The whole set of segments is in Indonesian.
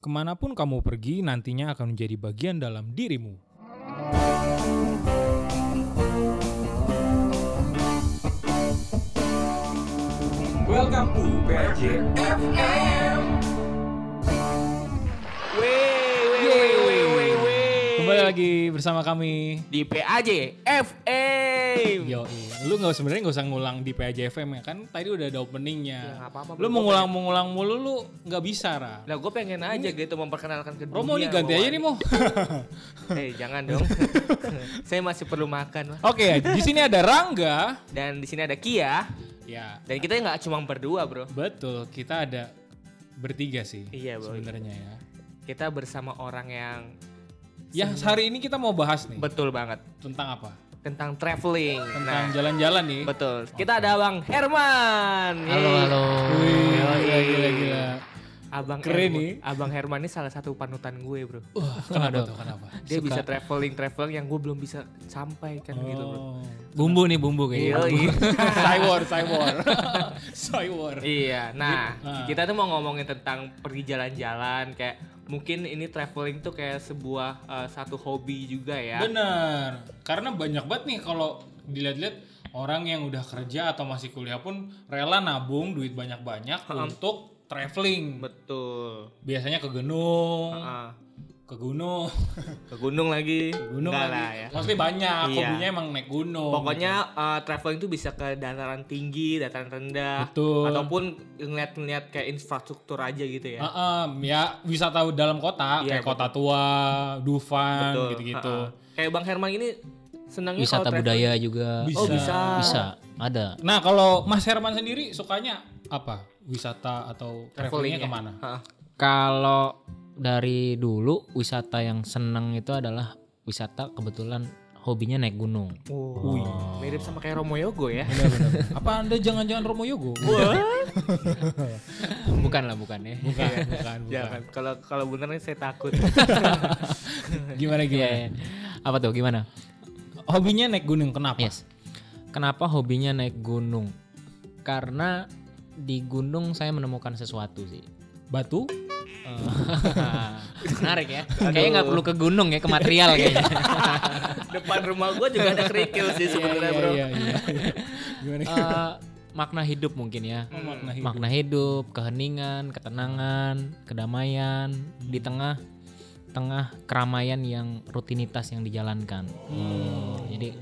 Ke mana pun kamu pergi, nantinya akan menjadi bagian dalam dirimu. Welcome to PJ FM. Lagi bersama kami. di PAJ FM. Yo, lu nggak sebenarnya nggak usah ngulang di PJ FM ya kan? Tadi udah ada openingnya. Ya, nggak apa-apa, lu ngulang mau ngulang mulu lu nggak bisa ra. Lah gue pengen aja gitu memperkenalkan ke dunia. Romo nih ganti aja nih mau. Eh jangan dong. Saya masih perlu makan. Oke, di sini ada Rangga. Dan di sini ada Kia. Ya, Dan kita nggak cuma berdua bro. betul. Kita ada bertiga sih. Iya. Sebenarnya ya. Kita bersama orang yang Ya, hari ini kita mau bahas nih betul banget tentang apa? tentang traveling. Tentang Nah, jalan-jalan nih. betul. Kita ada Bang Herman. Halo halo. Wih, gila, gila, gila. Abang Keren Herman- nih. Abang Herman ini salah satu panutan gue bro. Wah, kenapa tuh? Kenapa? Dia Suka. bisa traveling traveling yang gue belum bisa sampaikan gitu bro. Oh. Bumbu nih bumbu kayaknya. Yoi. Cywar, Cywar. Cywar. Iya, nah Ah. kita tuh mau ngomongin tentang pergi jalan-jalan kayak mungkin ini traveling tuh kayak sebuah uh, satu hobi juga ya. Bener. Karena banyak banget nih kalau dilihat-lihat orang yang udah kerja atau masih kuliah pun rela nabung duit banyak-banyak untuk traveling. Betul. Biasanya ke gunung, Ah, ke gunung, ke gunung lagi. ke gunung Enggak lagi. lah ya. Maksudnya banyak, Iya. hobinya emang naik gunung. Pokoknya uh, traveling tuh bisa ke dataran tinggi, dataran rendah, Betul. ataupun ngeliat-ngeliat kayak infrastruktur aja gitu ya. Ah, em, ya wisata dalam kota Iya, kayak kota tua, Dufan Betul. gitu-gitu. Ah, ah. Kayak Bang Herman ini senangnya Wisata kalau traveling- budaya juga. Bisa. Oh bisa. Bisa. Ada. Nah kalau Mas Herman sendiri sukanya apa? Wisata atau travelingnya ya? ke mana? Ah. Kalau dari dulu wisata yang seneng itu adalah wisata kebetulan hobinya naik gunung. Oh, Wih. mirip sama kayak Romo Yogo ya. Benar-benar. Apa anda jangan-jangan Romo Yogo? bukan lah bukan ya. Bukan, bukan, bukan. Jangan. Kalau kalau bener saya takut. Gimana Iya, gimana? iya. Apa tuh gimana? Hobinya naik gunung kenapa? Yes. Kenapa hobinya naik gunung? Karena di gunung saya menemukan sesuatu sih. Batu? Eh, Menarik ya. Kayaknya nggak perlu ke gunung ya, ke material kayaknya. Depan rumah gua juga ada kerikil sih sebenarnya, Bro. Iya, iya, iya. Gimana? Eh, makna hidup mungkin ya. Oh, makna hidup. makna hidup, keheningan, ketenangan, kedamaian di tengah tengah keramaian yang rutinitas yang dijalankan. Oh, jadi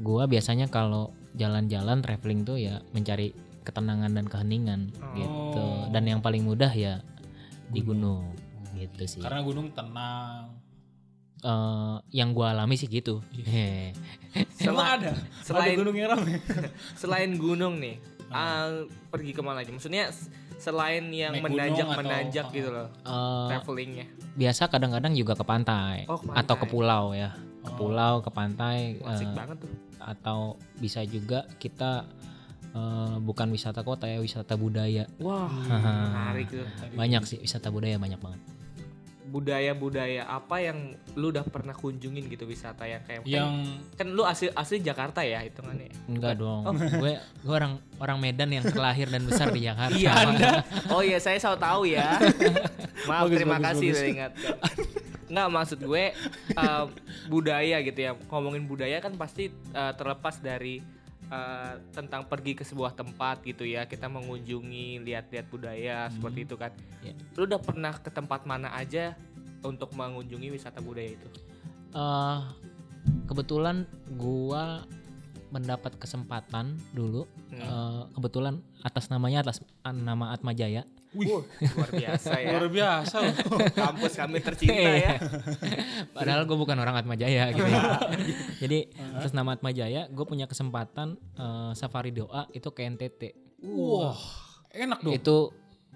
gua biasanya kalau jalan-jalan traveling tuh ya mencari ketenangan dan keheningan gitu. Dan yang paling mudah ya di gunung gitu sih. Karena gunung tenang. Eh, yang gua alami sih gitu. Hehe. Emang ada? selain- ada gunung yang ramai? Selain gunung nih, ah, pergi ke mana lagi? Maksudnya selain yang Naik gunung menanjak-menanjak atau- gitu loh, Eh, travelingnya. biasa kadang-kadang juga ke pantai, Oh, ke atau ke pantai. pulau ya. Ke pulau, ke pantai. Wah, Asik eh, banget tuh. atau bisa juga kita eh, bukan wisata kota ya wisata budaya Wah, menarik tuh. banyak sih wisata budaya banyak banget Budaya-budaya apa yang lu udah pernah kunjungin gitu wisata yang kayak Yang kan lu asli asli Jakarta ya hitungannya. ya? enggak dong gue gue orang orang Medan yang terlahir dan besar di Jakarta Iya Anda. Oh iya saya selalu tahu ya. Maaf Bagus, terima bagus, kasih bagus. udah ingat. Nggak maksud gue uh, budaya gitu ya. Ngomongin budaya kan pasti uh, terlepas dari uh, tentang pergi ke sebuah tempat gitu ya. Kita mengunjungi lihat-lihat budaya seperti itu kan. Iya. Lu udah pernah ke tempat mana aja untuk mengunjungi wisata budaya itu? Eh, kebetulan gua mendapat kesempatan dulu Hmm. eh, kebetulan atas namanya atas nama Atma Jaya Wah, luar biasa ya. luar biasa loh. Kampus kami tercinta ya. Padahal gue bukan orang Atma Jaya gitu ya. Jadi atas nama Atma Jaya, gue punya kesempatan eh, safari doa itu ke NTT. Wah, enak dong. Itu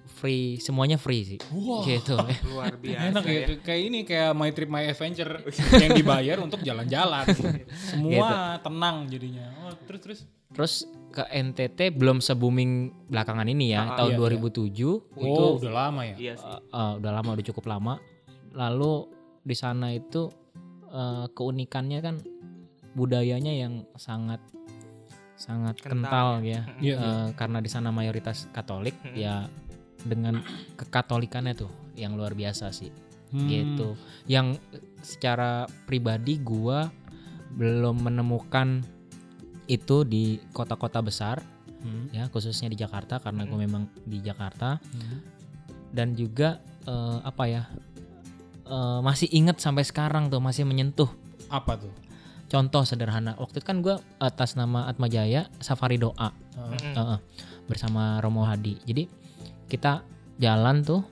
free, semuanya free sih. Wah. Gitu. Luar biasa Enak ya, ya. kayak ini kayak My Trip My Adventure yang dibayar untuk jalan-jalan. Semua tenang jadinya. Oh, terus terus. Terus ke NTT belum se booming belakangan ini ya, Ah, tahun iya, 2007 Oh, itu udah lama ya. Iya sih. eh, eh, udah lama, udah cukup lama. Lalu di sana itu eh, keunikannya kan budayanya yang sangat sangat Kental kental, ya. Iya, Eh, karena di sana mayoritas Katolik ya dengan kekatolikannya tuh yang luar biasa sih Hmm. gitu. Yang secara pribadi gua belum menemukan itu di kota-kota besar Hmm. ya khususnya di Jakarta karena gue Hmm. memang di Jakarta Hmm. dan juga eh, apa ya eh, masih inget sampai sekarang tuh masih menyentuh Apa tuh? contoh sederhana waktu itu kan gue atas nama Atma Jaya Safari Doa. Mm-mm. eh, eh, bersama Romo Hadi jadi kita jalan tuh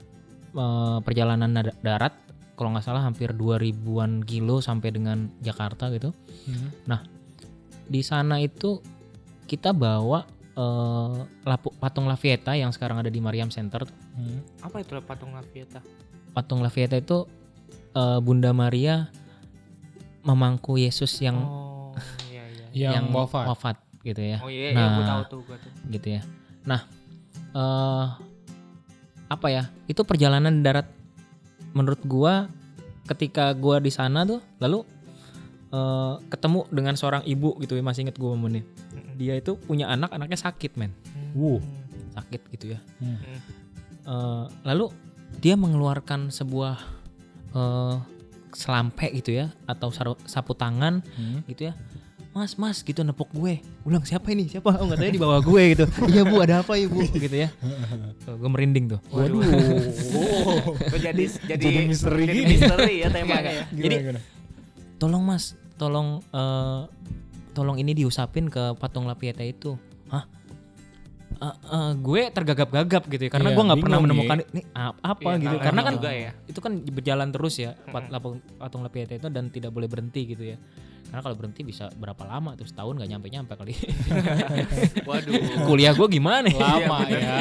eh, perjalanan darat kalau nggak salah hampir 2000-an kilo sampai dengan Jakarta gitu Hmm. di sana itu kita bawa eh, lapu- patung La Fieta yang sekarang ada di Mariam Center tuh. Hmm. Apa itu patung La Fieta? patung La Fieta itu eh, Bunda Maria memangku Yesus yang oh, iya iya. Yang, wafat. gitu ya Oh iya, iya gue Nah. tahu tuh gue tuh. gitu ya nah eh apa ya? Itu perjalanan darat. Menurut gua ketika gua di sana tuh lalu eh, ketemu dengan seorang ibu gitu ya masih inget gua momennya. Dia itu punya anak anaknya sakit men. Wow. sakit gitu ya. Hmm. Eh, lalu dia mengeluarkan sebuah eh selampe gitu ya atau sapu tangan Hmm. gitu ya mas mas gitu nepuk gue. Ulang siapa ini? Siapa? Oh nggak tahu ya di bawah gue gitu. Iya bu ada apa ibu gitu ya. Tuh, gue merinding tuh. Waduh. Kok jadi jadi Jadi misteri jadi gini. misteri ya temanya. ya. Jadi, Gimana, gimana? tolong mas tolong eh tolong ini diusapin ke patung La Pieta itu. Hah? Eh, eh, gue tergagap-gagap gitu ya karena Iya, gue nggak pernah menemukan ini. Ap- apa Iya, gitu. nggak karena kan juga ya. itu kan berjalan terus ya patung La Pieta itu dan tidak boleh berhenti gitu ya karena kalau berhenti bisa berapa lama tuh? Setahun nggak nyampe nyampe kali. Waduh. kuliah gue gimana? Lama Iya, ya.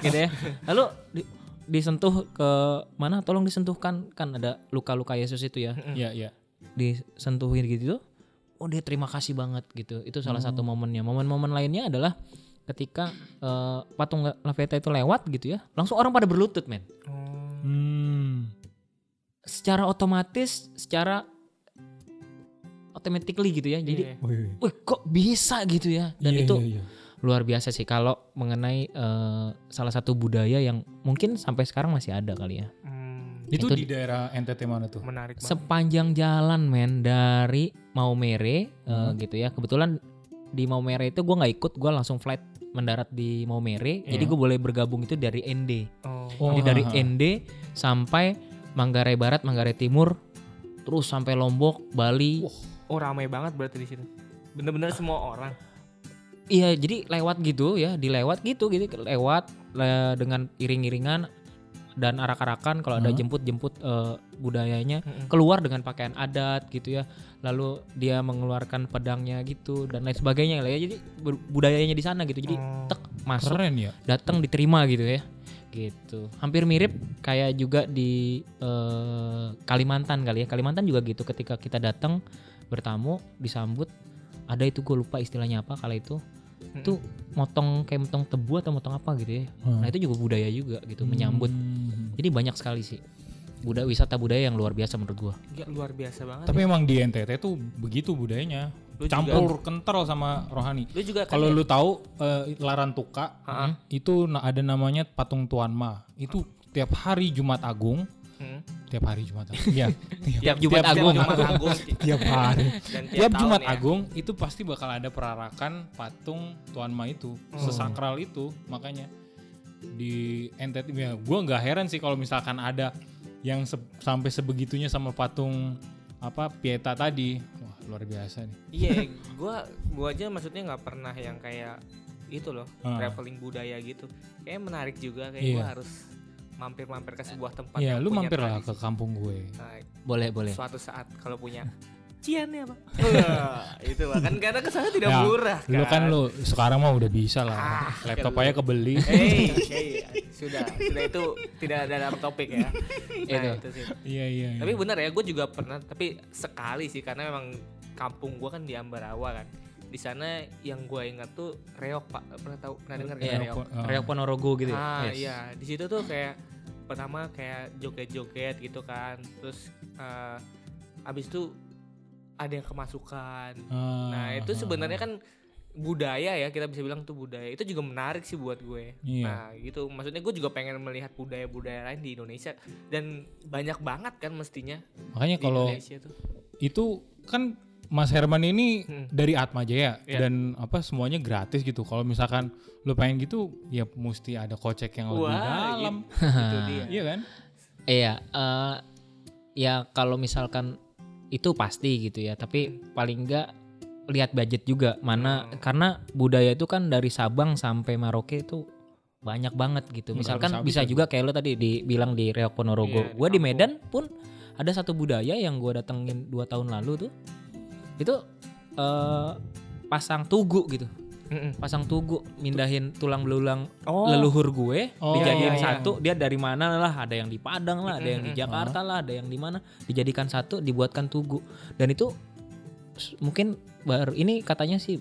gitu ya. Lalu di- disentuh ke mana? Tolong disentuhkan. Kan ada luka-luka Yesus itu ya. Iya, iya. disentuhin gitu tuh, oh dia terima kasih banget gitu. Itu salah Hmm. satu momennya. Momen-momen lainnya adalah ketika eh, patung La Veta itu lewat gitu ya. Langsung orang pada berlutut men. Oh. Hmm. secara otomatis secara automatically gitu ya jadi Iya. Wih. wih kok bisa gitu ya dan Iya, itu iya, iya. luar biasa sih kalau mengenai eh, salah satu budaya yang mungkin sampai sekarang masih ada kali ya Hmm, Itu, Itu di daerah NTT mana tuh? menarik banget. sepanjang jalan men dari Maumere eh, Hmm. gitu ya kebetulan di Maumere itu gue nggak ikut gue langsung flight mendarat di Maumere jadi Iya. gue boleh bergabung itu dari ND Oh. Oh, jadi dari ha, ha. ND sampai Manggarai Barat Manggarai Timur terus sampai Lombok Bali Wah. Oh ramai banget berarti di situ. Bener-bener semua orang. iya jadi lewat gitu ya dilewat gitu gitu lewat le- dengan iring-iringan dan arak-arakan kalau ada Hmm. jemput-jemput eh, budayanya Mm-mm. keluar dengan pakaian adat gitu ya lalu dia mengeluarkan pedangnya gitu dan lain sebagainya lah ya jadi budayanya di sana gitu jadi Oh. tek masuk Keren ya. datang diterima gitu ya gitu hampir mirip kayak juga di eh, Kalimantan kali ya Kalimantan juga gitu ketika kita datang bertamu disambut ada itu gue lupa istilahnya apa kala itu itu motong kayak motong tebu atau motong apa gitu ya Hmm. nah itu juga budaya juga gitu menyambut Hmm. jadi banyak sekali sih budaya wisata budaya yang luar biasa menurut gua Gila, luar biasa banget. Tapi ya. emang di NTT tuh begitu budayanya. Lu juga- Campur kental sama rohani. Lu juga kan Kalau ya? lu tahu eh, Larantuka Ha-ha. itu ada namanya patung Tuan Ma. Itu tiap hari Jumat Agung, Hmm. Tiap hari Jumat Agung. Iya. Tiap Jumat tiap Agung. Jumat Agung. tiap hari. Dan Tiap tahun Jumat ya. Agung itu pasti bakal ada perarakan patung Tuan Ma itu, Oh. sesakral itu makanya di NTT ya gue nggak heran sih kalau misalkan ada yang se- sampai sebegitunya sama patung apa Pieta tadi. Wah, luar biasa nih. Iya, gua gua aja maksudnya nggak pernah yang kayak itu loh, Ah. traveling budaya gitu. Kayak menarik juga kayak Iya. gua harus mampir-mampir ke sebuah tempat Iya, lu mampir lah ke kampung gue. Nah, boleh boleh suatu saat kalau punya cian ya, Pak. Wah, itu lah kan karena ke sana tidak Ya, murah kan. Lu kan lu sekarang mah udah bisa lah. Ah, Laptop lu. aja kebeli. Hey, hey, sudah, sudah itu tidak ada dalam topik ya. Nah, Itu. itu sih. Iya, iya. iya. Tapi benar ya, gue juga pernah, tapi sekali sih karena memang kampung gue kan di Ambarawa kan. Di sana yang gue ingat tuh reok pak, pernah tahu pernah dengar nggak Iya, reok? Ah. Reok Ponorogo gitu ya Ah Yes. iya, di situ tuh kayak pertama kayak joget-joget gitu kan, terus eh, abis itu ada yang kemasukan. Ah, Nah itu ah, sebenarnya ah. kan budaya ya kita bisa bilang tuh budaya itu juga menarik sih buat gue. Iya. Nah gitu maksudnya gue juga pengen melihat budaya-budaya lain di Indonesia dan banyak banget kan mestinya Makanya kalau itu kan Mas Herman ini Hmm. dari Atma Jaya Iya. dan apa semuanya gratis gitu. Kalau misalkan lu pengen gitu ya mesti ada kocek yang lebih Wah, dalam. Itu dia. Iya kan? Iya, eh, ya kalau misalkan itu pasti gitu ya, tapi paling enggak lihat budget juga mana Hmm. karena budaya itu kan dari Sabang sampai Maroke itu banyak banget gitu. Misalkan bisa juga kayak lo tadi dibilang di Reok Ponorogo. Di Gua di. Medan pun ada satu budaya yang gua datengin dua tahun lalu tuh. Itu eh pasang tugu gitu. Mm-mm. Pasang tugu mindahin tulang belulang Oh. leluhur gue Oh, dijadiin iya, iya. satu dia dari mana lah ada yang di Padang lah ada yang di. Jakarta lah ada yang di mana dijadikan satu dibuatkan tugu dan itu mungkin baru ini katanya sih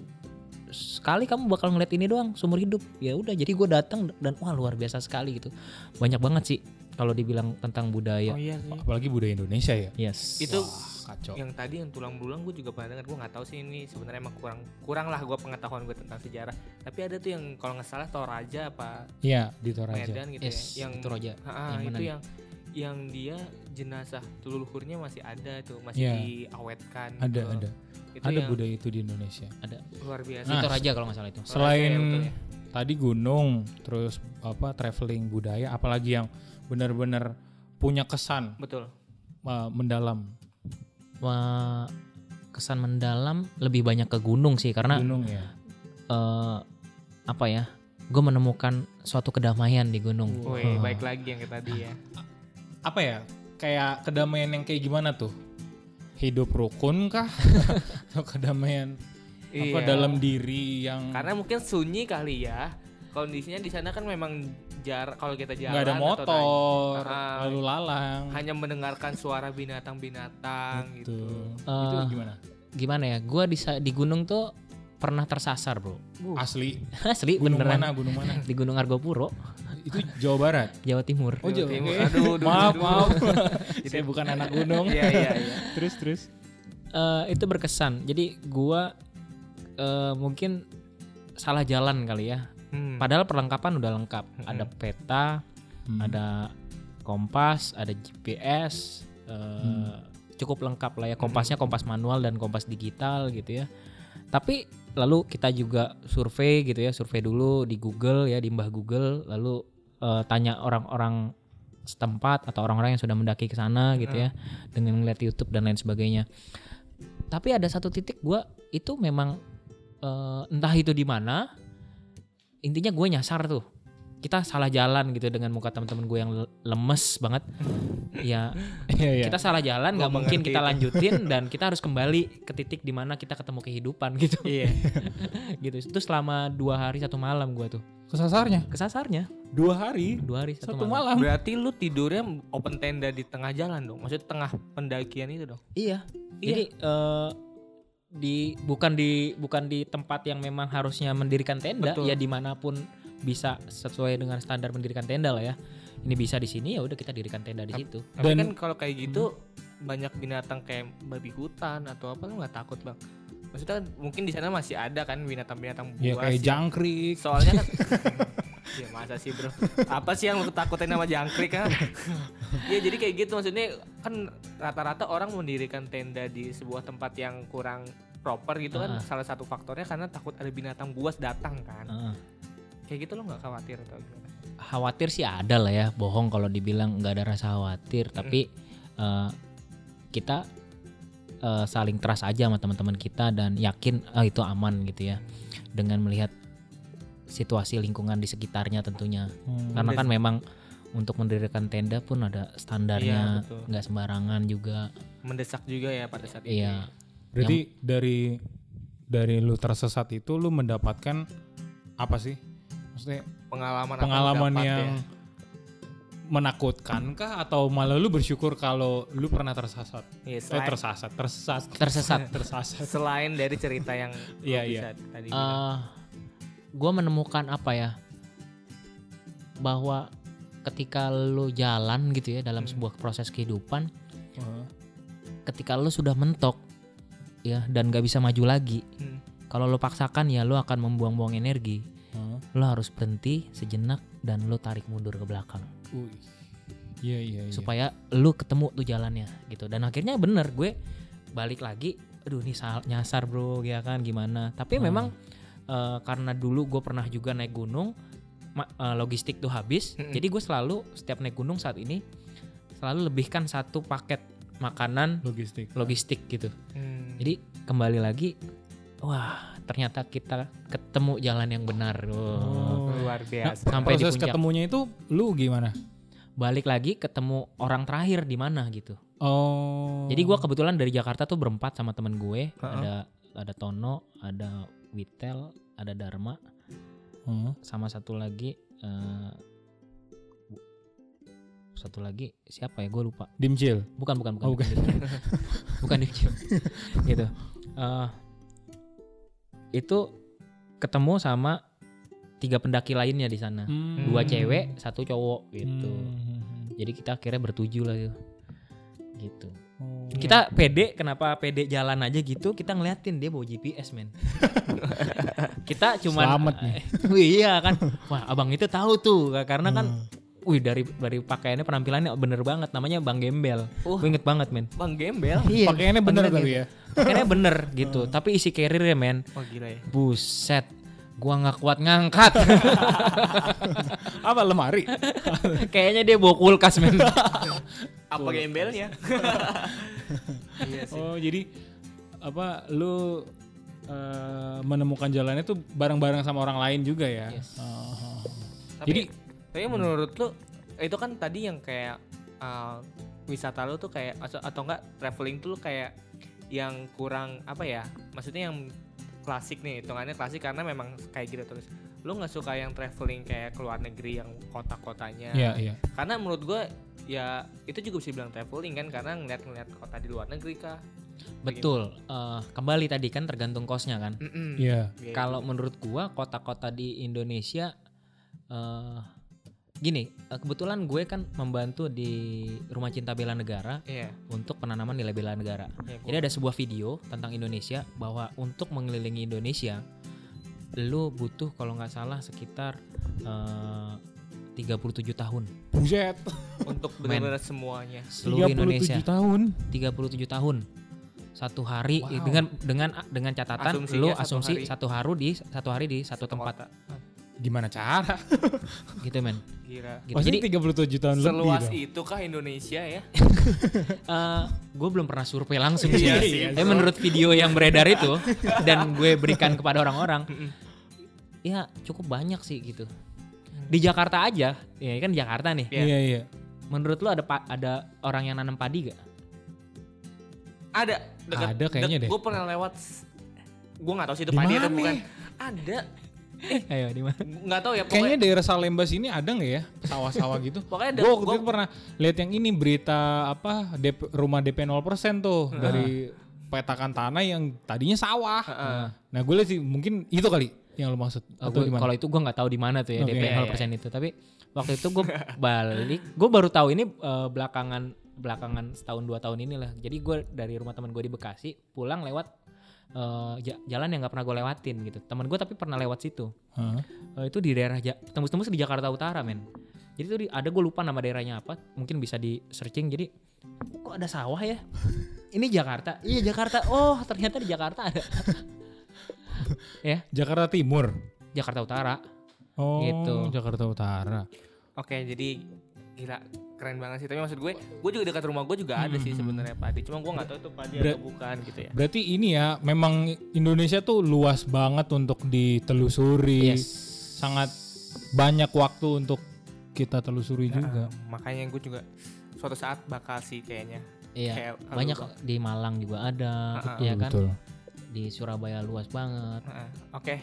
sekali kamu bakal ngeliat ini doang seumur hidup ya udah jadi gue datang dan wah luar biasa sekali gitu banyak banget sih kalau dibilang tentang budaya Oh iya sih. Apalagi budaya Indonesia ya. yes Itu Wah, kacau. yang tadi yang tulang belulang gue juga pernah dengar gue nggak tahu sih ini sebenarnya emang kurang kurang lah gue pengetahuan gue tentang sejarah tapi ada tuh yang kalau nggak salah Toraja apa Iya, di Toraja. Medan gitu yes ya yang itu Roja Ha-ha, Yang itu yang yang dia jenazah leluhurnya masih ada tuh masih Iya. diawetkan Ada, gitu. ada. itu Ada yang budaya itu di Indonesia. luar biasa Nah, itu Raja kalau nggak salah itu Toraja Selain ya, betul ya. tadi gunung, terus apa traveling budaya, apalagi yang benar-benar punya kesan betul uh, mendalam Wah, kesan mendalam lebih banyak ke gunung sih karena gunung ya. eh apa ya gue menemukan suatu kedamaian di gunung Wih, baik lagi yang tadi ya Apa ya? Kayak kedamaian yang kayak gimana tuh? Hidup rukun kah? Atau kedamaian apa Iya. dalam diri yang karena mungkin sunyi kali ya kondisinya di sana kan memang jar kalau kita jalan nggak ada atau motor, Ah, lalu lalang. hanya mendengarkan suara binatang-binatang gitu. Eh, itu gimana? gimana ya gue di di gunung tuh pernah tersasar bro Asli. asli Gunung beneran mana? Gunung mana? di Gunung Argopuro itu Jawa Barat. Jawa Timur Oh, Jawa. Timur. oke. Aduh, aduh, maaf, aduh. maaf. Saya bukan anak gunung. Iya iya iya. terus terus. Eh, itu berkesan jadi gua eh, mungkin salah jalan kali ya Hmm. padahal perlengkapan udah lengkap. Ada Mm-mm. peta Hmm. ada kompas ada GPS eh, cukup lengkap lah ya. Kompasnya kompas manual dan kompas digital gitu ya. Tapi lalu kita juga survei gitu ya survei dulu di Google ya di mbah Google. Lalu eh, tanya orang-orang setempat atau orang-orang yang sudah mendaki ke sana gitu ya dengan melihat YouTube dan lain sebagainya. Tapi ada satu titik gua itu memang eh, entah itu di mana intinya gue nyasar tuh kita salah jalan gitu dengan muka teman-teman gue yang le- lemes banget ya Iya, iya. kita salah jalan nggak mungkin kita lanjutin dan kita harus kembali ke titik di mana kita ketemu kehidupan gitu Iya. gitu itu selama dua hari satu malam gue tuh Kesasarnya kesasarnya dua hari dua hari satu, satu malam. malam. Berarti lu tidurnya open tenda di tengah jalan dong. Maksudnya tengah pendakian itu dong. iya jadi eh, di bukan di bukan di tempat yang memang harusnya mendirikan tenda Betul. ya di mana pun bisa sesuai dengan standar mendirikan tenda lah ya ini bisa di sini ya udah kita dirikan tenda di situ Tapi Dan- kan kalau kayak gitu banyak binatang kayak babi hutan atau apa lu nggak takut bang? Maksudnya kan mungkin di sana masih ada kan binatang-binatang buas. Ya kayak jangkrik. Soalnya kan Ya masa sih bro Apa sih yang lu takutin sama jangkrik kan Ya jadi kayak gitu maksudnya Kan rata-rata orang mendirikan tenda di sebuah tempat yang kurang proper gitu kan Ah. Salah satu faktornya karena takut ada binatang buas datang kan Heeh. Kayak gitu lo gak khawatir atau gimana? khawatir sih ada lah ya bohong kalau dibilang nggak ada rasa khawatir tapi eh, kita eh, saling trust aja sama teman-teman kita dan yakin ah, itu aman gitu ya dengan melihat situasi lingkungan di sekitarnya tentunya Hmm. karena kan memang untuk mendirikan tenda pun ada Iya, standarnya betul. nggak sembarangan juga Mendesak juga ya pada saat itu iya Berarti dari dari lu tersesat itu lu mendapatkan apa sih? Maksudnya Pengalaman apa pengalaman dapat yang ya? menakutkan kah atau malah lu bersyukur kalau lu pernah tersesat? Iya, Eh tersesat, tersesat, tersesat tersasat. selain dari cerita yang Iya, bisa iya. tadi bilang. Gue menemukan apa ya bahwa ketika lu jalan gitu ya dalam Hmm. sebuah proses kehidupan Heeh. ketika lu sudah mentok ya dan gak bisa maju lagi Hmm. kalau lo paksakan ya lo akan membuang-buang energi Hah? lo harus berhenti sejenak dan lo tarik mundur ke belakang Wih. Iya iya iya. supaya lo ketemu tuh jalannya gitu dan akhirnya bener gue balik lagi aduh ini nyasar bro ya kan gimana tapi Hmm. memang eh, karena dulu gue pernah juga naik gunung ma- eh, logistik tuh habis Mm-mm. jadi gue selalu setiap naik gunung saat ini selalu lebihkan satu paket makanan logistik. logistik gitu Hmm. jadi kembali lagi wah ternyata kita ketemu jalan yang benar Oh. luar Nah, biasa. sampai di Proses puncak ketemunya itu lu gimana? balik lagi ketemu orang terakhir di mana gitu Oh. Jadi gua kebetulan dari Jakarta tuh berempat sama temen gue. Heeh. Ada ada Tono, ada Witel, ada Dharma, Hah? sama satu lagi bu- satu lagi siapa ya? Gue lupa. Dimcil. Bukan bukan bukan. Oh, bukan. bukan Dimcil. gitu. Eh, itu ketemu sama tiga pendaki lainnya di sana. Hmm. Dua cewek, satu cowok gitu. Hmm. Jadi kita akhirnya bertujuh lah gitu. Gitu. Oh. Kita pede, kenapa pede jalan aja gitu? Kita ngeliatin dia bawa GPS, men. kita cuman Selamat nih. Wih, iya kan. Wah, abang itu tahu tuh karena kan Hmm. wih dari dari pakaiannya penampilannya bener banget namanya Bang Gembel. Oh. Gue inget banget, men. Bang Gembel. Iya. Pakaiannya bener tapi ya. Pakaiannya bener gitu, tapi isi carrier men. Oh gila ya. Buset. Gua nggak kuat ngangkat. Apa lemari? Kayaknya dia bawa kulkas, men. Apa gembelnya? Iya sih. Oh, jadi apa lu eh, menemukan jalannya tuh bareng-bareng sama orang lain juga ya? Yes. Oh. Tapi, Jadi tapi menurut lu itu kan tadi yang kayak uh, wisata lu tuh kayak atau, atau enggak traveling tuh lu kayak yang kurang apa ya? Maksudnya yang klasik nih, hitungannya klasik karena memang kayak gitu terus. Lu nggak suka yang traveling kayak ke luar negeri yang kota-kotanya. Iya, iya. Karena menurut gua ya itu juga bisa bilang traveling kan karena ngeliat-ngeliat kota di luar negeri kah. Betul. Eh, kembali tadi kan tergantung kosnya kan. Mm-mm. Iya. Kayak Kalau menurut gua kota-kota di Indonesia eh gini, eh, kebetulan gue kan membantu di Rumah Cinta Bela Negara. Iya. untuk penanaman nilai bela negara. iya, gua- Jadi ada sebuah video tentang Indonesia bahwa untuk mengelilingi Indonesia lu butuh kalau nggak salah sekitar eh 37 tahun Buset. untuk benar-benar semuanya. seluruh 37 Indonesia. tahun. 37 tahun. Satu hari Wow. dengan dengan dengan catatan Asumsinya lu satu asumsi hari. satu hari di satu hari di satu tempat Kota. Gimana cara? gitu men. Gila. Gitu. Maksudnya Jadi 37 tahun lebih Seluas dong. itu kah Indonesia ya? gue belum pernah survei langsung sih. Iya sih, Tapi menurut video yang beredar itu dan gue berikan kepada orang-orang, ya cukup banyak sih gitu. Di Jakarta aja, ya kan Jakarta nih. Iya. Iya, iya. Menurut lu ada ada orang yang nanam padi gak? Ada. Ada kayaknya deh. Gue pernah lewat. Gue nggak tahu sih itu Di padi atau bukan. Ada. Ayo di mana? Nggak tahu ya. Kayaknya Pokoknya, daerah Salemba sini ada nggak ya sawah-sawah gitu? pokoknya ada. Gue waktu gua- itu pernah lihat yang ini berita apa DP, rumah DP 0% tuh dari petakan tanah yang tadinya sawah. Heeh. Nah gue lihat sih mungkin itu kali yang lo maksud Oh, atau gua- di mana? kalau itu gue nggak tahu di mana tuh ya Oke. DP Iya, 0% itu. Tapi waktu itu gue balik, gue baru tahu ini eh, belakangan belakangan setahun dua tahun inilah. Jadi gue dari rumah teman gue di Bekasi pulang lewat eh, ja- jalan yang nggak pernah gue lewatin gitu. Teman gue tapi pernah lewat situ. Hah? Eh, itu di daerah Ja- tembus-tembus di Jakarta Utara men. Jadi tuh di- ada gue lupa nama daerahnya apa. Mungkin bisa di searching. Jadi kok ada sawah ya? Ini Jakarta. Iya Jakarta. Oh ternyata di Jakarta ada. ya Jakarta Timur. Jakarta Utara. Oh, Gitu. Jakarta Utara. Oke, jadi gila keren banget sih. Tapi maksud gue, gue juga dekat rumah gue juga ada sih sebenarnya padi. Cuma gue nggak tahu itu padi Ber- atau bukan gitu ya. Berarti ini ya memang Indonesia tuh luas banget untuk ditelusuri. Yes. Sangat banyak waktu untuk kita telusuri juga. Nah, makanya gue juga suatu saat bakal sih kayaknya. Iya. Kayak banyak Bang. di Malang juga ada, Ah, ya kan? Betul. Di Surabaya luas banget. Heeh, Oke.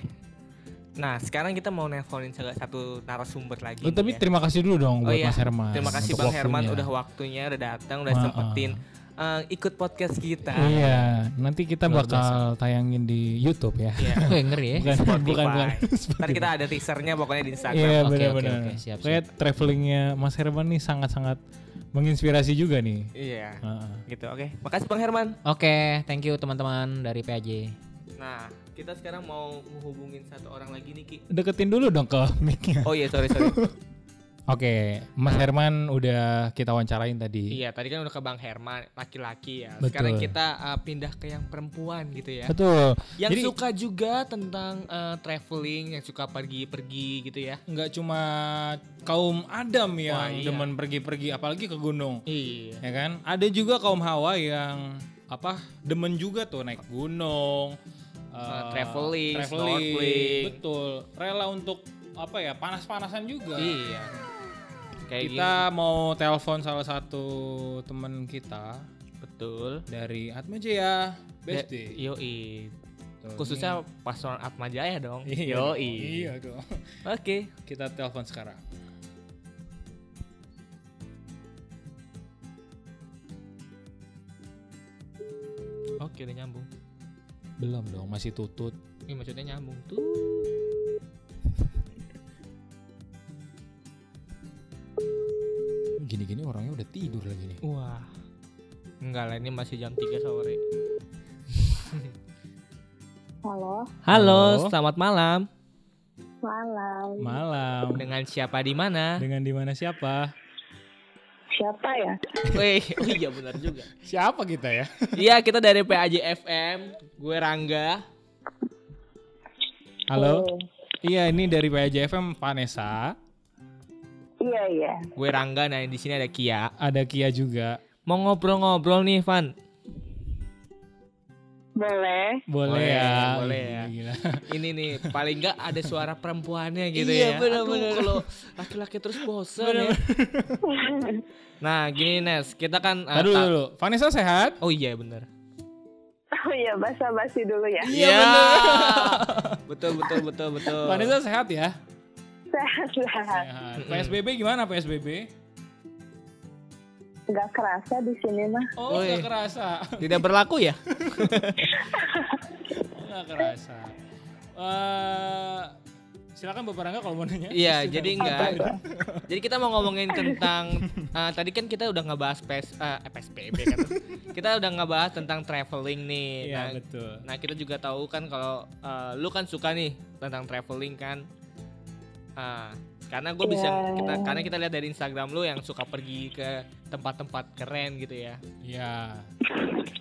Nah, sekarang kita mau nelponin salah satu narasumber lagi. Oh, tapi ya. terima kasih dulu dong Oh buat iya, Mas Herman. Terima kasih Bang Herman waktunya. udah waktunya, udah datang, udah Ah, sempetin eh, ikut podcast kita. Iya, nanti kita Luar bakal tayangin di YouTube ya. Iya. Wih, ngeri ya. Bukan, Spotify. bukan, bukan. Ntar kita ada teasernya pokoknya di Instagram. Iya, Oke, benar-benar. oke, oke, siap, Kayak travelingnya Mas Herman nih sangat-sangat menginspirasi juga nih. Iya. Heeh. Gitu. Oke. Makasih Bang Herman. Oke, thank you teman-teman dari PAJ. Nah, kita sekarang mau menghubungin satu orang lagi nih Ki. Deketin dulu dong ke mic-nya. Oh iya, sorry sorry. Oke, Mas Herman udah kita wawancarain tadi. iya, tadi kan udah ke Bang Herman, laki-laki ya. Betul. Sekarang kita uh, pindah ke yang perempuan gitu ya. Betul. Yang Jadi- suka juga tentang uh, traveling, yang suka pergi-pergi gitu ya. Nggak cuma kaum Adam yang Wah, iya. demen pergi-pergi, apalagi ke gunung. Iya. ya kan ada juga kaum hawa yang apa demen juga tuh naik gunung eh, traveling, traveling, snorkeling. betul rela untuk apa ya panas-panasan juga Iya. Kayak kita mau telepon salah satu temen kita gini. betul. dari Atma Jaya Besti Yo, i. Tuh, Khususnya paslon Atma Jaya dong. ini- iya Yo, dong, iya dong Oke. kita telepon sekarang Oke, udah nyambung. Belum dong masih tutut Ini maksudnya nyambung tuh. gini-gini orangnya udah tidur lagi nih Wah. Enggak lah, ini masih jam 3 sore. Halo, Halo, Halo. selamat malam. malam. malam Dengan siapa di mana? dengan di mana siapa Siapa ya? Wih, oh iya benar juga. siapa kita ya Iya, kita dari PAJ FM. Gue Rangga. halo Oh, Iya, ini dari PJFM Vanessa. iya iya. Gue Rangga, nah di sini ada Kia. Ada Kia juga. Mau ngobrol-ngobrol nih, Van. Boleh. Boleh, Boleh, ya. boleh ya. gila. Ini nih, paling nggak ada suara perempuannya gitu Iya, ya. bener-bener. Aduh, kalau laki-laki terus bosan ya. Nah, gini Nes, kita kan uh, Tadi dulu. Vanessa sehat? Oh iya bener. Oh iya, basa-basi dulu ya. Iya. betul betul betul betul. Vanessa sehat ya? Sehat-sehat. Sehat. PSBB gimana PSBB? Gak kerasa di sini mah. Oh, nggak kerasa. Tidak berlaku ya? Nggak kerasa. Eh, silakan Bapak Rangga kalau mau nanya. Iya, jadi enggak. Jadi kita mau ngomongin tentang eh, tadi kan kita udah ngebahas PS eh, PSBB kan. kita udah ngebahas tentang traveling nih. Iya, Nah, betul. Nah kita juga tahu kan kalau eh, lu kan suka nih tentang traveling kan. Ah, karena gue bisa Iya. kita karena kita lihat dari Instagram lu yang suka pergi ke tempat-tempat keren gitu ya. Iya.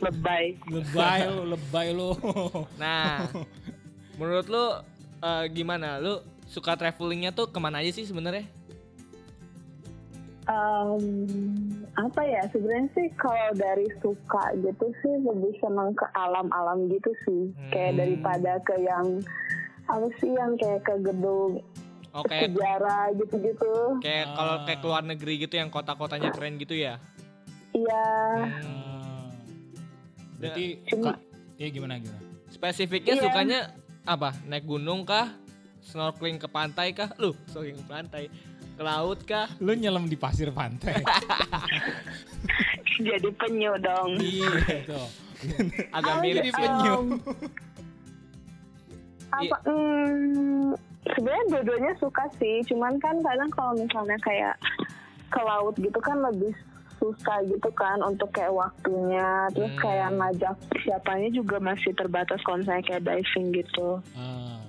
Lebay. Lebay lo, lebay lo. Nah, menurut lu eh, gimana? Lu suka travelingnya tuh ke mana aja sih sebenarnya? Em, apa ya sebenarnya sih kalau dari suka gitu sih lebih seneng ke alam-alam gitu sih kayak Hmm. daripada ke yang apa sih yang kayak ke gedung Oh kayak sejarah gitu-gitu kayak Ah. kalau kayak ke luar negeri gitu yang kota-kotanya keren gitu ya? iya Hmm. Berarti Cuma- Kak, ya gimana gimana? Spesifiknya Iya. sukanya apa? Naik gunung kah? Snorkeling ke pantai kah? Lu snorkeling ke pantai. Ke laut kah? Lu nyelam di pasir pantai. jadi penyu dong iya tuh. Agak Oh, mirip jadi sih. penyu. Apa hmm, sebenarnya dua-duanya suka sih cuman kan kadang kalau misalnya kayak ke laut gitu kan lebih susah gitu kan untuk kayak waktunya terus Hmm. kayak ngajak siapanya juga masih terbatas kalau misalnya kayak diving gitu Ah.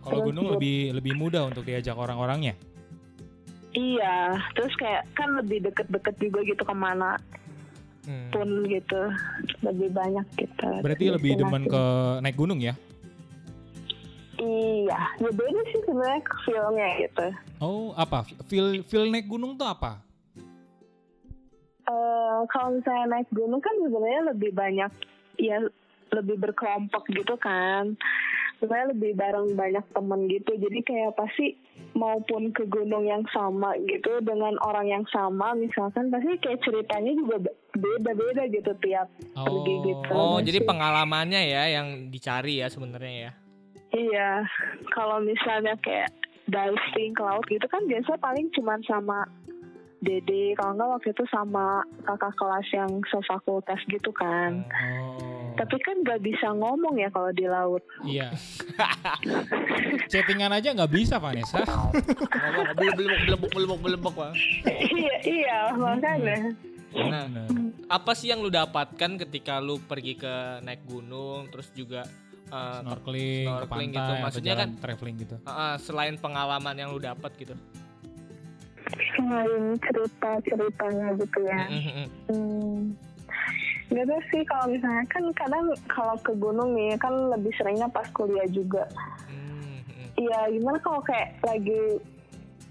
Kalau gunung buat- lebih lebih mudah untuk diajak orang-orangnya. iya terus kayak kan lebih deket-deket juga gitu ke mana Hmm. pun gitu lebih banyak gitu Berarti lebih demen destinasi. ke naik gunung ya? Iya ya beda sih sebenarnya feelnya gitu Oh, apa? Feel feel naik gunung tuh apa? Eh, kalau misalnya naik gunung kan sebenarnya lebih banyak ya lebih berkelompok gitu kan sebenarnya lebih bareng banyak temen gitu jadi kayak pasti maupun ke gunung yang sama gitu dengan orang yang sama misalkan pasti kayak ceritanya juga be- beda-beda gitu tiap pergi gitu Oh, Iya jadi sih. pengalamannya ya yang dicari ya sebenarnya ya. Iya kalau misalnya kayak diving ke laut gitu kan biasa paling cuman sama Dede kalau nggak waktu itu sama kakak kelas yang sefakultas gitu kan Oh. Tapi kan gak bisa ngomong ya kalau di laut. Iya. Chattingan aja nggak bisa Vanessa. Ngomong belum belum belum belum belum Bang. iya, iya makanya. Nah, apa sih yang lu dapatkan ketika lu pergi ke naik gunung terus juga eh, Snorkeling, ke snorkeling pantai, gitu. Maksudnya kan- traveling gitu. eh, eh, selain pengalaman yang lu dapat gitu. selain cerita ceritanya gitu ya Mm-mm. hmm. Gak tau sih kalau misalnya kan kadang kalau ke gunung nih kan lebih seringnya pas kuliah juga Mm-mm. Iya gimana kalau kayak lagi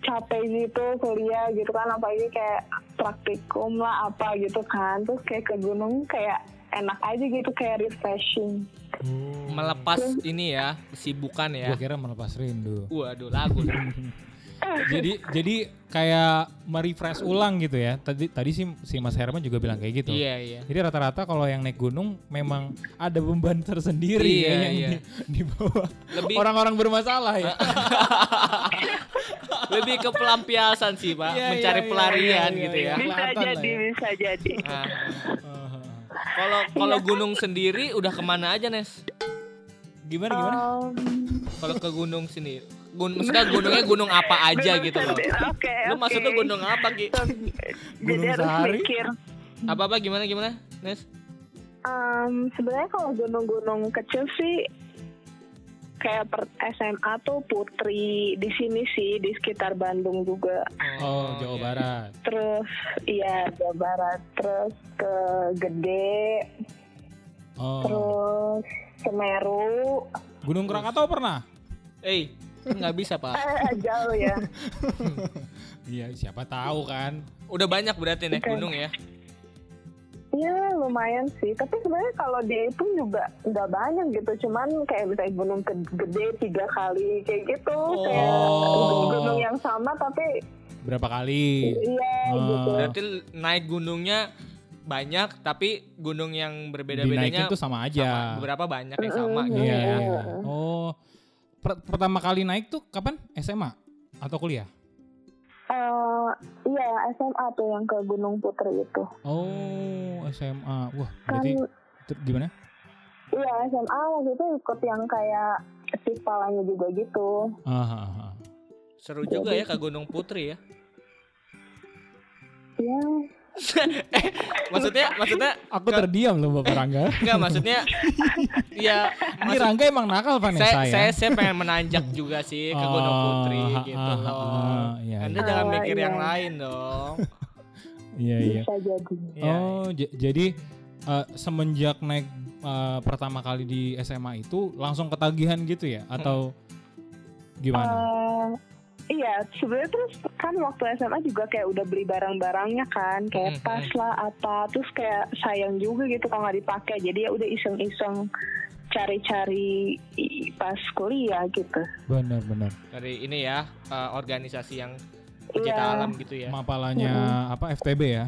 capek gitu kuliah gitu kan apalagi kayak praktikum lah apa gitu kan terus kayak ke gunung kayak enak aja gitu kayak refreshing Melepas ini ya kesibukan ya. Gua kira melepas rindu. Waduh lagu. jadi jadi kayak merefresh ulang gitu ya. Tadi tadi sih si Mas Herman juga bilang kayak gitu. Iya iya. Jadi rata-rata kalau yang naik gunung memang ada beban tersendiri Iya, ya yang iya. di, di bawah Lebih orang-orang bermasalah ya. lebih ke pelampiasan sih pak, Iya, mencari iya, iya, pelarian iya, gitu iya. ya. bisa jadi ya. bisa jadi Nah, Kalau kalau gunung sendiri udah ke mana aja Nes? Gimana gimana? Um, Kalau ke gunung sini, gun maksudnya gunungnya gunung apa aja gunung gitu loh. oke Lu maksudnya gunung apa Ki? jadi Gunung harus sehari? mikir Apa apa gimana gimana Nes? Um, sebenarnya kalau gunung-gunung kecil sih kayak per SMA tuh Putri di sini sih di sekitar Bandung juga. Oh, Jawa iya. Barat. Terus iya Jawa Barat, terus ke Gede, Oh. terus Semeru. Gunung Krakatau pernah? Eh, nggak bisa pak. Eh, jauh ya. Iya, siapa tahu kan. Udah banyak berarti nih gunung ya. Iya lumayan sih, tapi sebenarnya kalau dihitung juga nggak banyak gitu, cuman kayak misalnya gunung gede tiga kali kayak gitu, kayak Oh. gunung yang sama tapi Berapa kali? iya Oh. gitu. Berarti naik gunungnya banyak, tapi gunung yang berbeda-bedanya tuh sama aja. sama. Beberapa banyak yang sama. Gitu. Iya, Iya. iya. Oh. Per- pertama kali naik tuh kapan? SMA atau kuliah? Eh, iya SMA tuh yang ke Gunung Putri itu. Oh, SMA. Wah, Kan berarti ter- gimana? iya SMA waktu itu ikut yang kayak Sipalanya juga gitu. Ah, ah, ah. Seru juga ya ke Gunung Putri ya. Iya. Maksudnya, maksudnya Aku terdiam loh Bapak Rangga. enggak maksudnya ya Ini maksud- Rangga emang nakal Vanessa saya, ya? saya saya pengen menanjak juga sih ke Gunung Oh, Putri gitu ha, ha, loh. ha, iya, Anda iya. jangan Oh, mikir iya. yang lain dong. Iya, iya. Iya. Oh, j- jadi eh, semenjak naik eh, pertama kali di SMA itu langsung ketagihan gitu ya atau gimana? Eh, iya, sebenarnya terus kan waktu SMA juga kayak udah beli barang-barangnya kan, kayak Mm-mm. tas lah apa, terus kayak sayang juga gitu kalau nggak dipakai. Jadi ya udah iseng-iseng cari-cari pas kuliah gitu. Benar, benar. Dari ini ya eh, organisasi yang pecinta Iya. alam gitu ya. Mapalanya apa FTB ya?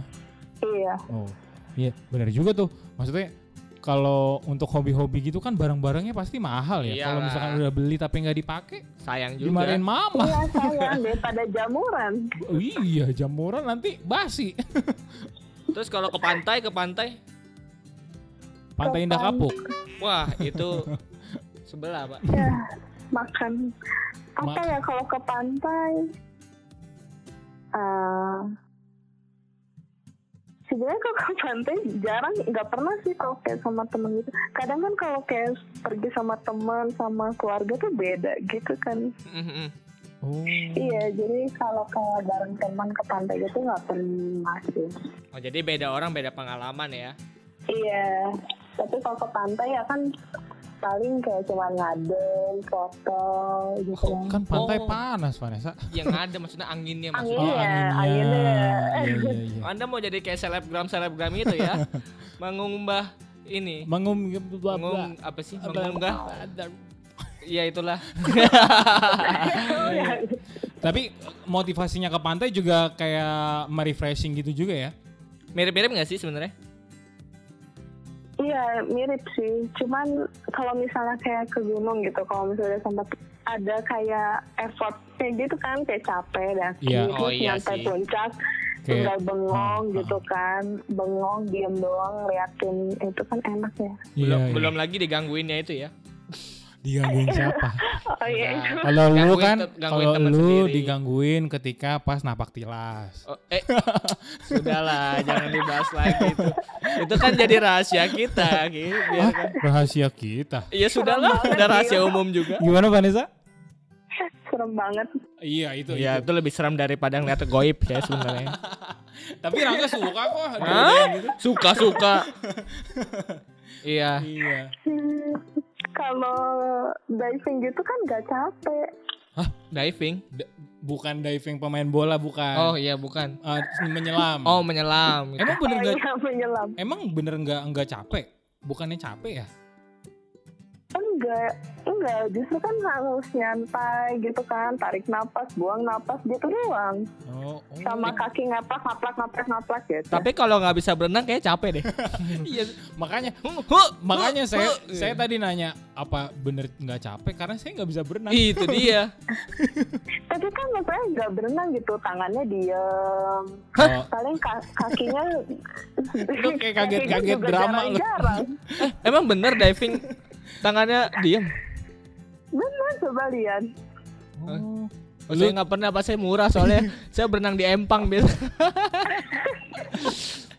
Iya. Oh, iya benar juga tuh. Maksudnya kalau untuk hobi-hobi gitu kan barang-barangnya pasti mahal ya. Kalau Iyalah. misalkan udah beli tapi nggak dipakai, Sayang juga. dimarahin mama. Iya sayang daripada jamuran. Oh, iya, jamuran nanti basi. Terus kalau ke pantai, ke pantai, Pantai Indah Kapuk. wah itu sebelah pak. Ya, makan apa Mak- ya kalau ke pantai? eh sebenarnya kalau ke pantai jarang nggak pernah sih kalau kayak sama temen gitu. Kadang kan kalau kayak pergi sama teman sama keluarga tuh beda gitu kan. Mhm. Oh. Iya, jadi kalau kayak bareng teman ke pantai gitu nggak pernah sih. Oh jadi beda orang beda pengalaman ya. Iya, tapi kalau ke pantai ya kan paling kayak cuma ngadem, foto gitu Oh, kan pantai Oh. panas Vanessa. Yang ada maksudnya anginnya Angin. maksudnya. Iya, anginnya. Iya, iya, iya. Anda mau jadi kayak selebgram selebgram itu ya, mengunggah ini, Mengum mengung apa sih, mengunggah? Iya itulah. Tapi motivasinya ke pantai juga kayak merefreshing gitu juga ya. Mirip-mirip nggak sih sebenarnya? Iya mirip sih, cuman kalau misalnya kayak ke gunung gitu, kalau misalnya sempat ada kayak effort kayak gitu kan, kayak capek dan Iya. Oh, iya nyampe sih. puncak Kayak- tinggal bengong Ah, gitu kan, bengong diem doang liatin itu kan enak ya. Belum Iya, iya. belum lagi digangguinnya itu ya. Digangguin siapa? Oh iya. Nah, Kalau lu kan, kalau lu sendiri. digangguin ketika pas napak tilas. Oh, eh, sudahlah, jangan dibahas lagi itu. Itu kan jadi rahasia kita, gitu. Biarkan. Rahasia kita. Iya sudahlah, udah rahasia umum juga. Gimana Vanessa? Serem banget. Iya itu. Iya, itu. itu lebih seram daripada ngeliat goib ya sebenarnya. Tapi Rangga suka kok. Gitu. Suka suka. iya. Iya. Kalau diving gitu kan gak capek. Diving. D- bukan diving pemain bola bukan. Oh iya bukan. Eh, menyelam. Oh menyelam. gitu. Emang bener Oh nggak? iya menyelam. Emang bener nggak nggak capek? Bukannya capek ya? Enggak, enggak. Justru kan harus nyantai gitu kan. Tarik napas, buang napas gitu doang. Oh, oh. Sama kaki ngapak, ngaplak, ngaplak, ngaplak gitu. Tapi kalau nggak bisa berenang kayak capek deh. iya. Makanya Huh, makanya huh, saya huh. saya tadi nanya apa bener nggak capek karena saya nggak bisa berenang. Itu dia. Tapi kan maksudnya nggak berenang gitu. Tangannya diem. Oh, Paling ka- kakinya... Lu kayak kaget-kaget drama lu. Eh, emang bener diving tangannya diem? Bener, coba lihat. oh. Oh, saya nggak pernah apa saya murah soalnya saya berenang di empang biasa.